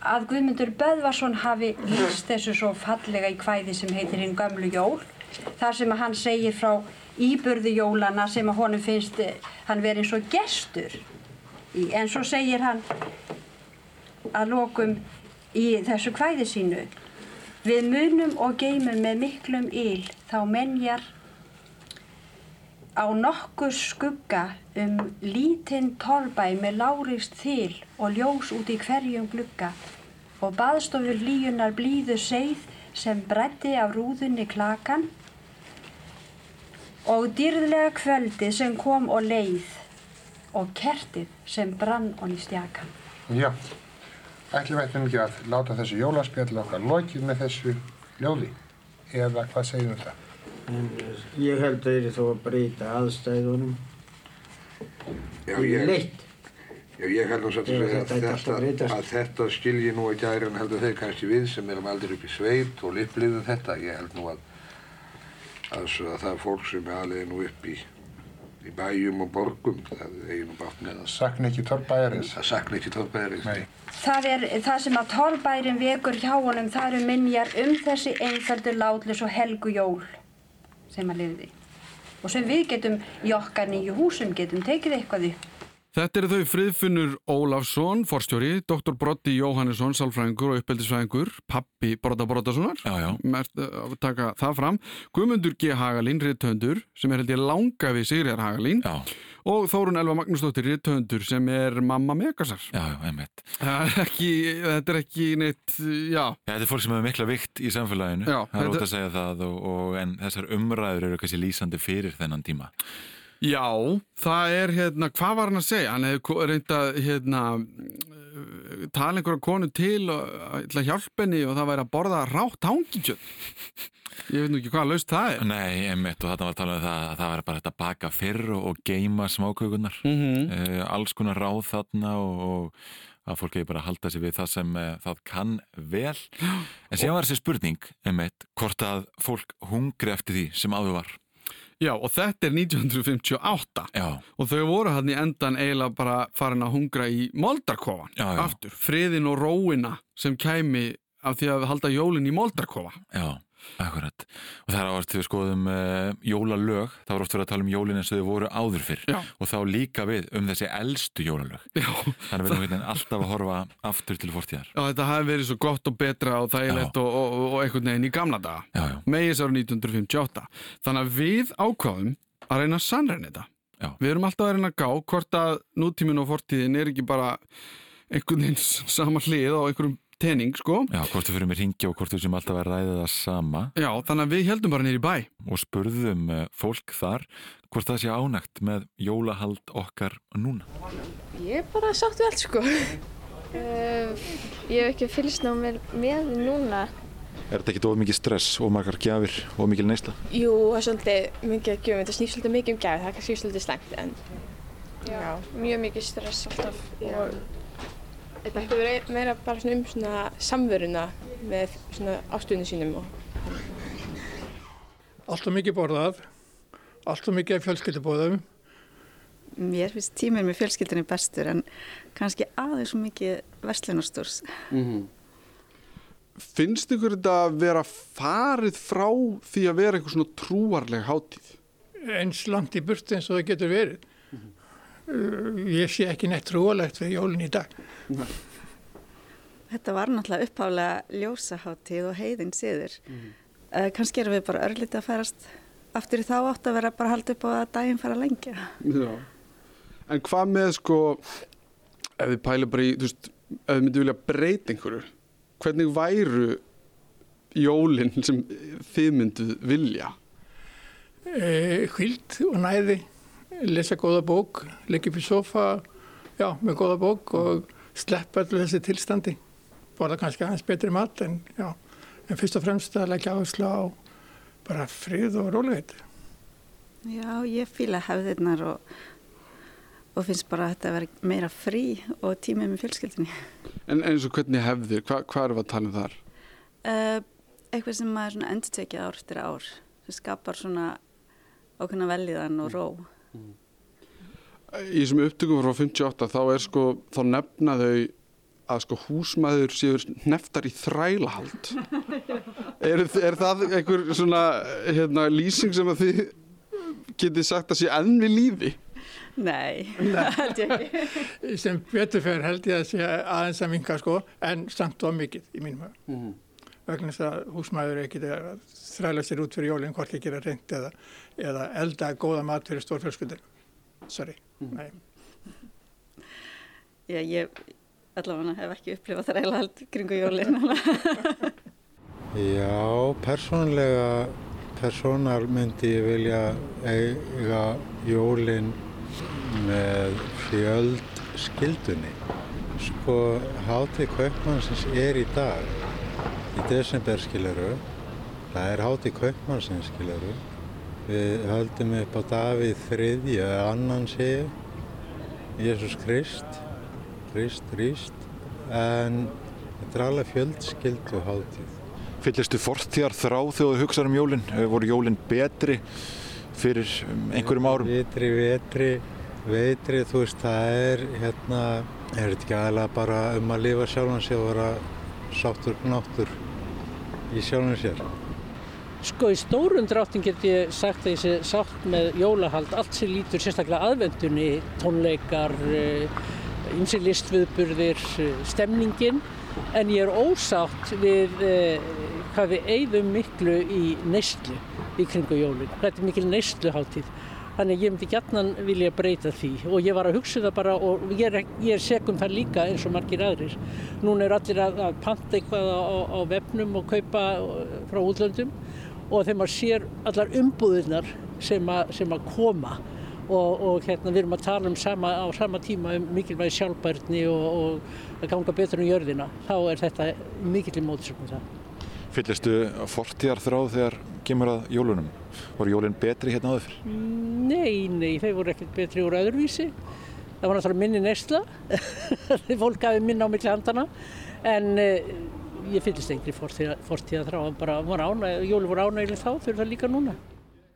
S4: að Guðmundur Böðvarsson hafi lýst þessu svo fallega í kvæði sem heitir Hinn gamlu jól. Þar sem að hann segir frá íburðu jólana sem að honum finnst eh, hann verið eins og gestur. Í. En svo segir hann að lokum í þessu kvæði sínu Við munum og geymum með miklum yl þá menjar á nokkur skugga um lítinn torrbæ með lárist þil og ljós út í hverjum glugga og baðstofur líunar blíðu seið sem bretti af rúðunni klakan og dýrðlega kvöldið sem kom og leið og kertið sem brann og í stjakan.
S18: Já, ætlum við ekki að láta þessu jólaspjall okkar lokið með þessu ljóði eða hvað segjum við það?
S20: En ég held að það er þó að breyta aðstæðunum
S19: Já, ég-
S20: leitt.
S19: Já, ég held að að
S20: ætti alltaf að
S19: þetta, að þetta skilji nú ekki aðrir en heldur þeir kannski við sem erum aldrei upp í sveit og upplifðum þetta. Ég held nú að, að, svo að það er fólk sem er alveg nú upp í, í bæjum og borgum, það nú bátt með það.
S18: Sakna ekki torrbæjarins.
S19: Það sakna ekki torrbæjarins.
S18: Nei.
S4: Það er það sem að torrbærin vekur hjá honum, það eru minjar um þessi einföldu látlus og helgu jól sem að liði. Og sem við getum í okkar nýju húsum getum tekið eitthvað upp.
S6: Þetta eru þau Friðfinnur Ólafsson, forstjóri, doktor Broddi Jóhannesson, sálfræðingur og uppeldisfræðingur, pappi
S7: já, já.
S6: Mert, uh, taka það fram, Guðmundur G. Hagalín, riðtöndur, sem er held ég langa við Sigriðar Hagalín,
S7: já.
S6: Og Þórun Elva Magnúsdóttir, riðtöndur, sem er mamma Megasar.
S7: Já, einmitt.
S6: Þetta er ekki neitt, já.
S7: Þetta er fólk sem hefur mikla vikt í samfélaginu,
S6: Já,
S7: það er ótt að segja það, og, og, en þessar umræður eru kannski lýsandi fyrir þennan tíma.
S6: Já, það er hérna, hvað var hann að segja? Hann hefði reynda hérna, tala einhverja konu til uh, að hjálpa henni og það væri að borða rátt hangikjöld. Ég veit nú ekki hvað laust það er.
S7: Nei, einmitt, og þarna var að tala um það að það var bara hægt að baka fyrr og, geima smákökunar.
S6: Mhm.
S7: alls konar ráð þarna og, og að fólk hefur bara að halda sig við það sem uh, það kann vel. En síðan var þessi spurning, einmitt, hvort að fólk hungri eftir því sem áður var.
S6: Já, og þetta er 1958
S7: Já.
S6: og þau voru hann í endan eiginlega bara farin að hungra í moldarkofan
S7: Já, já.
S6: aftur, friðin og róina sem kæmi af því að halda jólin í moldarkofa
S7: Já, akkurat. Og það er áherslu við skoðum uh, jólalög, það var oft verið að tala um jólin eins og þau voru áður fyrr.
S6: Já.
S7: Og þá líka við um þessi elstu jólalög.
S6: Já.
S7: Þannig að við alltaf að horfa aftur til fortíðar.
S6: Já, þetta hafi verið svo gott og betra og þægilegt og, og, og einhvern veginn í gamla daga. Megis ára 1958. Þannig að við ákváðum að reyna að sannreina þetta.
S7: Já.
S6: Við erum alltaf að reyna að gá hvort að nútíminn og fortíðin er ekki bara einhvern veginn sama hlið á einhverjum tening, sko.
S7: Já, hvort við fyrir með ringi og hvort við sem alltaf að ræða það sama.
S6: Já, þannig að við heldum bara nýri bæ.
S7: Og spurðum uh, fólk þar hvort það sé ánægt með jólahald okkar núna.
S10: Ég er bara sátt við allt sko. Uh, ég hef ekki fylgst ná með, með núna.
S7: Er þetta ekki of mikið stress og margar gjafir og mikil neysla?
S10: Jú, það er svolítið mikið að gjöfum. Þetta snýst svolítið mikið um gæði, það er kannski svolítið slæmt en já, mjög mikið stress alltaf og þetta ætti að vera meira bara svona um svona samveruna með svona ástöðunum sínum og
S21: Alltaf mikið borðað, alltaf mikið fjölskyldubóðum.
S22: Mér finnst tíminn með fjölskyldinni bestur en kannski aðeins svo mikið verslunarstúrs.
S6: Finnst ykkur þetta að vera farið frá því að vera eitthvað svona trúarleg hátíð?
S21: Eins langt í burtu eins og það getur verið. Uh, Ég sé ekki neitt trúalegt við jólinn í dag.
S22: Þetta var náttúrulega upphálega ljósaháttíð og heiðin síður. Mm. Kannski erum við bara örlítið að færast aftur í þá átt að vera bara haldið upp á að daginn fara lengja.
S6: Já. En hvað með sko, ef þið pæla bara í, þú veist, ef þið myndi vilja breyta einhverju, hvernig væru jólinn sem þið myndu vilja?
S21: E, Hvild og næði, lesa góða bók, leggja upp í sofa, já, með góða bók og sleppa allir þessi tilstandi. Borða kannski aðeins betri mat en, já, en fyrst og fremst að leggja áherslu á bara frið og rólegheit.
S22: Já, ég fýla hefðirnar og, og finnst bara að þetta vera meira frí og tímið með fjölskyldinni.
S6: En eins og hvernig hefðir, hva, hvað erum við að tala um þar?
S22: Uh, eitthvað sem maður svona endur tekið ár eftir ár sem skapar svona ákveðna velíðan og ró.
S6: Í þessum upptökum frá 58 þá er sko, þá nefna þau að sko húsmaður séur neftar í þrælahald. Er, er það einhver svona hérna, lýsing sem að þið getið sagt að sé enn við lífi?
S22: Nei, það held ég ekki.
S21: Sem betur fyrir held ég að sé aðeins að minka sko, en samt of mikið í mínum höfum. Mm. Vegna þess að húsmaður ekki er að þræla sér út fyrir jólinn, hvorki gera reynd eða, eða elda góða mat fyrir stórfjölskyldur. Sorry, mm. nei.
S22: Já, ég allavega hef ekki upplifað þræla held kringu jólinn.
S23: Já, persónlega, persónar myndi ég vilja eiga jólinn með fjöld skildunni. Sko, hátið kaupmannsins er í dag, í desember skiluru, það er hátið kaupmannsins skiluru. Við höldum upp á Davíð þriðja, annan séu, Jésús Krist, Krist rýst, en þetta er alveg fjöldskildu hátið.
S7: Fyllistu fortíðar þrá þegar þú hugsaður um jólinn? Voru jólinn betri fyrir einhverjum árum?
S23: Betri, betri, betri, þú veist, það er hérna, er þetta ekki aðalega bara um að lifa sjálfan sér og vera sáttur knáttur í sjálfan sér?
S24: Sko í stórum dráttin get ég sagt að ég sé sátt með jólahald, allt sem lítur sérstaklega aðvendunni, tónleikar, ymsi listviðburðir, stemningin, en ég er ósátt við eh, hvað við eigðum miklu í neyslu í kringu jólun. Þetta er mikil neysluháttíð. Þannig ég myndi gætnan vilja breyta því og ég var að hugsa það bara og ég er, er segum það líka eins og margir aðrir. Núna er allir að, að panta eitthvað á, á vefnum og kaupa frá útlöndum og þegar maður sér allar umbúðirnar sem, a, sem að koma og, og hérna við erum að tala um sama, á sama tíma um mikilvægi sjálfbærni og, og að ganga betur um jörðina, þá er þetta mikill í mótisökum það.
S7: Fyllistu fortíðar þráð þegar kemur að jólunum? Voru jólinn betri hérna áður?
S24: Nei, nei, þeir voru ekkert betri úr öðruvísi. Það var náttúrulega minni nesla, fólk hafi minna á milli handana, en eh, ég fyllist engri fortíðar þráð, bara voru ánæg, jólun voru ánægileg þá, þau eru það líka núna.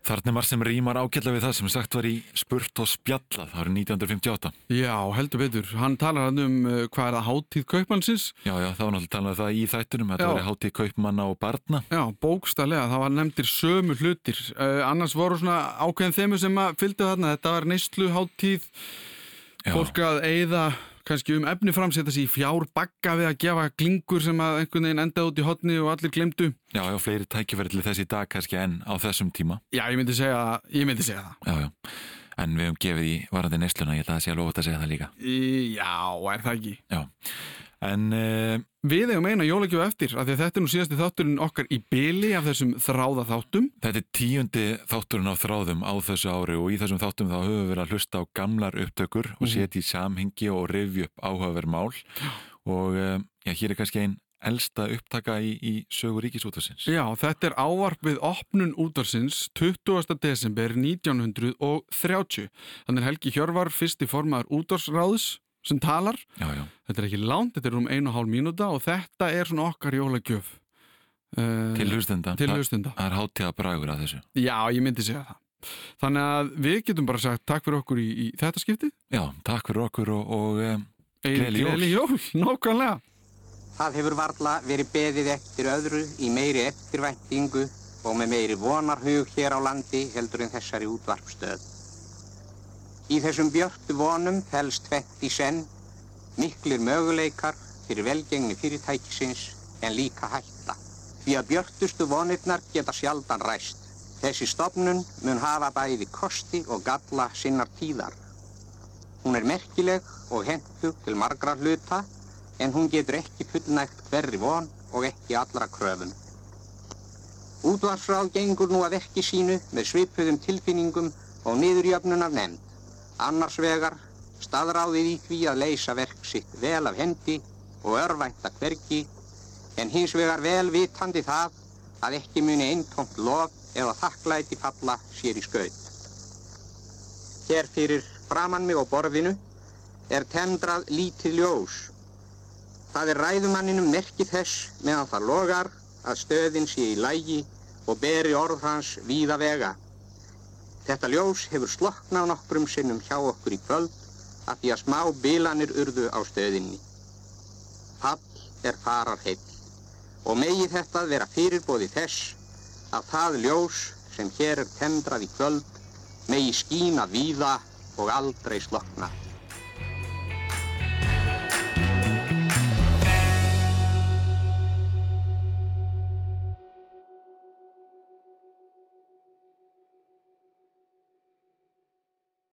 S7: Þarna var sem rýmar ágjörlega við það sem sagt var í spurt og spjallað árið 1958.
S6: Já, heldur betur. Hann talar hann um uh, hvað er það háttíð kaupmannsins?
S7: Já, já, það var náttúrulega talað um það í þættunum. Þetta var háttíð kaupmanna og barna.
S6: Já, bókstallega. Það var nefndir sömu hlutir. Uh, annars voru svona ákveðin þeimu sem að fylgdu þarna. Þetta var neyslu háttíð, fólk að eigða kannski um efni framsetta sér í fjár bakka við að gefa glingur sem að einhvern veginn enda út í hotni og allir glemdu.
S7: Já, já, fleiri tækifæri til þessi dag kannski enn á þessum tíma.
S6: Já, ég myndi segja, ég myndi segja það.
S7: Já, já, en við hefum gefið í varandi nesluna, ég held að sé að lofa að segja það líka.
S6: Í, já, er það ekki?
S7: Já, en... Uh,
S6: Við hefum eina jólagjöf eftir, af því að þetta er nú síðasti þátturinn okkar í byli af þessum þráða þáttum.
S7: Þetta er tíundi þátturinn á þráðum á þessu ári og í þessum þáttum þá höfum við verið að hlusta á gamlar upptökur og setja í samhengi og revju upp áhugaverð mál og já, hér er kannski einn elsta upptaka í, í sögur ríkisútarsins.
S6: Já, þetta er ávarp við opnun útarsins 20. desember 1930. Þannig Helgi Hjörvar, fyrsti formaður útarsráðs sem talar.
S7: Já, já.
S6: Þetta er ekki langt, þetta er um einu og hálf mínúta og þetta er svona okkar jólagjöf.
S7: Uh, til hlustenda.
S6: Til hlustenda.
S7: Það er hátíða bragur að þessu.
S6: Já, ég myndi segja það. Þannig að við getum bara sagt takk fyrir okkur í, í þetta skipti.
S7: Já, takk fyrir okkur og, og um,
S6: gleðli jól. Jól, nákvæmlega.
S25: Það hefur varla verið beðið eftir öðru í meiri eftirvæntingu og með meiri vonarhug hér á landi heldur en þessari útvarpstöð. Í þessum björtu vonum fælst tvett í senn, miklir möguleikar fyrir velgengni fyrirtækisins en líka hætta. Því að björtustu vonirnar geta sjaldan ræst. Þessi stofnun mun hafa bæði kosti og galla sinnar tíðar. Hún er merkileg og hentug til margra hluta en hún getur ekki fullnægt hverri von og ekki allra kröfum. Útvarsráð gengur nú að verki sínu með svipuðum tilfinningum og niðurjöfnunar nefnd. Annars vegar staðráðið í því að leysa verk sitt vel af hendi og örvænta hvergi en hins vegar vel vitandi það að ekki muni eintómt lof eða þakklæti falla sér í skaut. Hér fyrir framann mig á borðinu er tendrað lítið ljós. Það er ræðumanninum merkið þess meðan það logar að stöðin sé í lægi og beri orð hans víða vega. Þetta ljós hefur sloknað nokkrum sinnum hjá okkur í kvöld að því að smá bilanir urðu á stöðinni. fall er farar heill og megi þetta vera fyrirbóði þess að það ljós sem hér er tendrað í kvöld megi skína víða og aldrei slokna.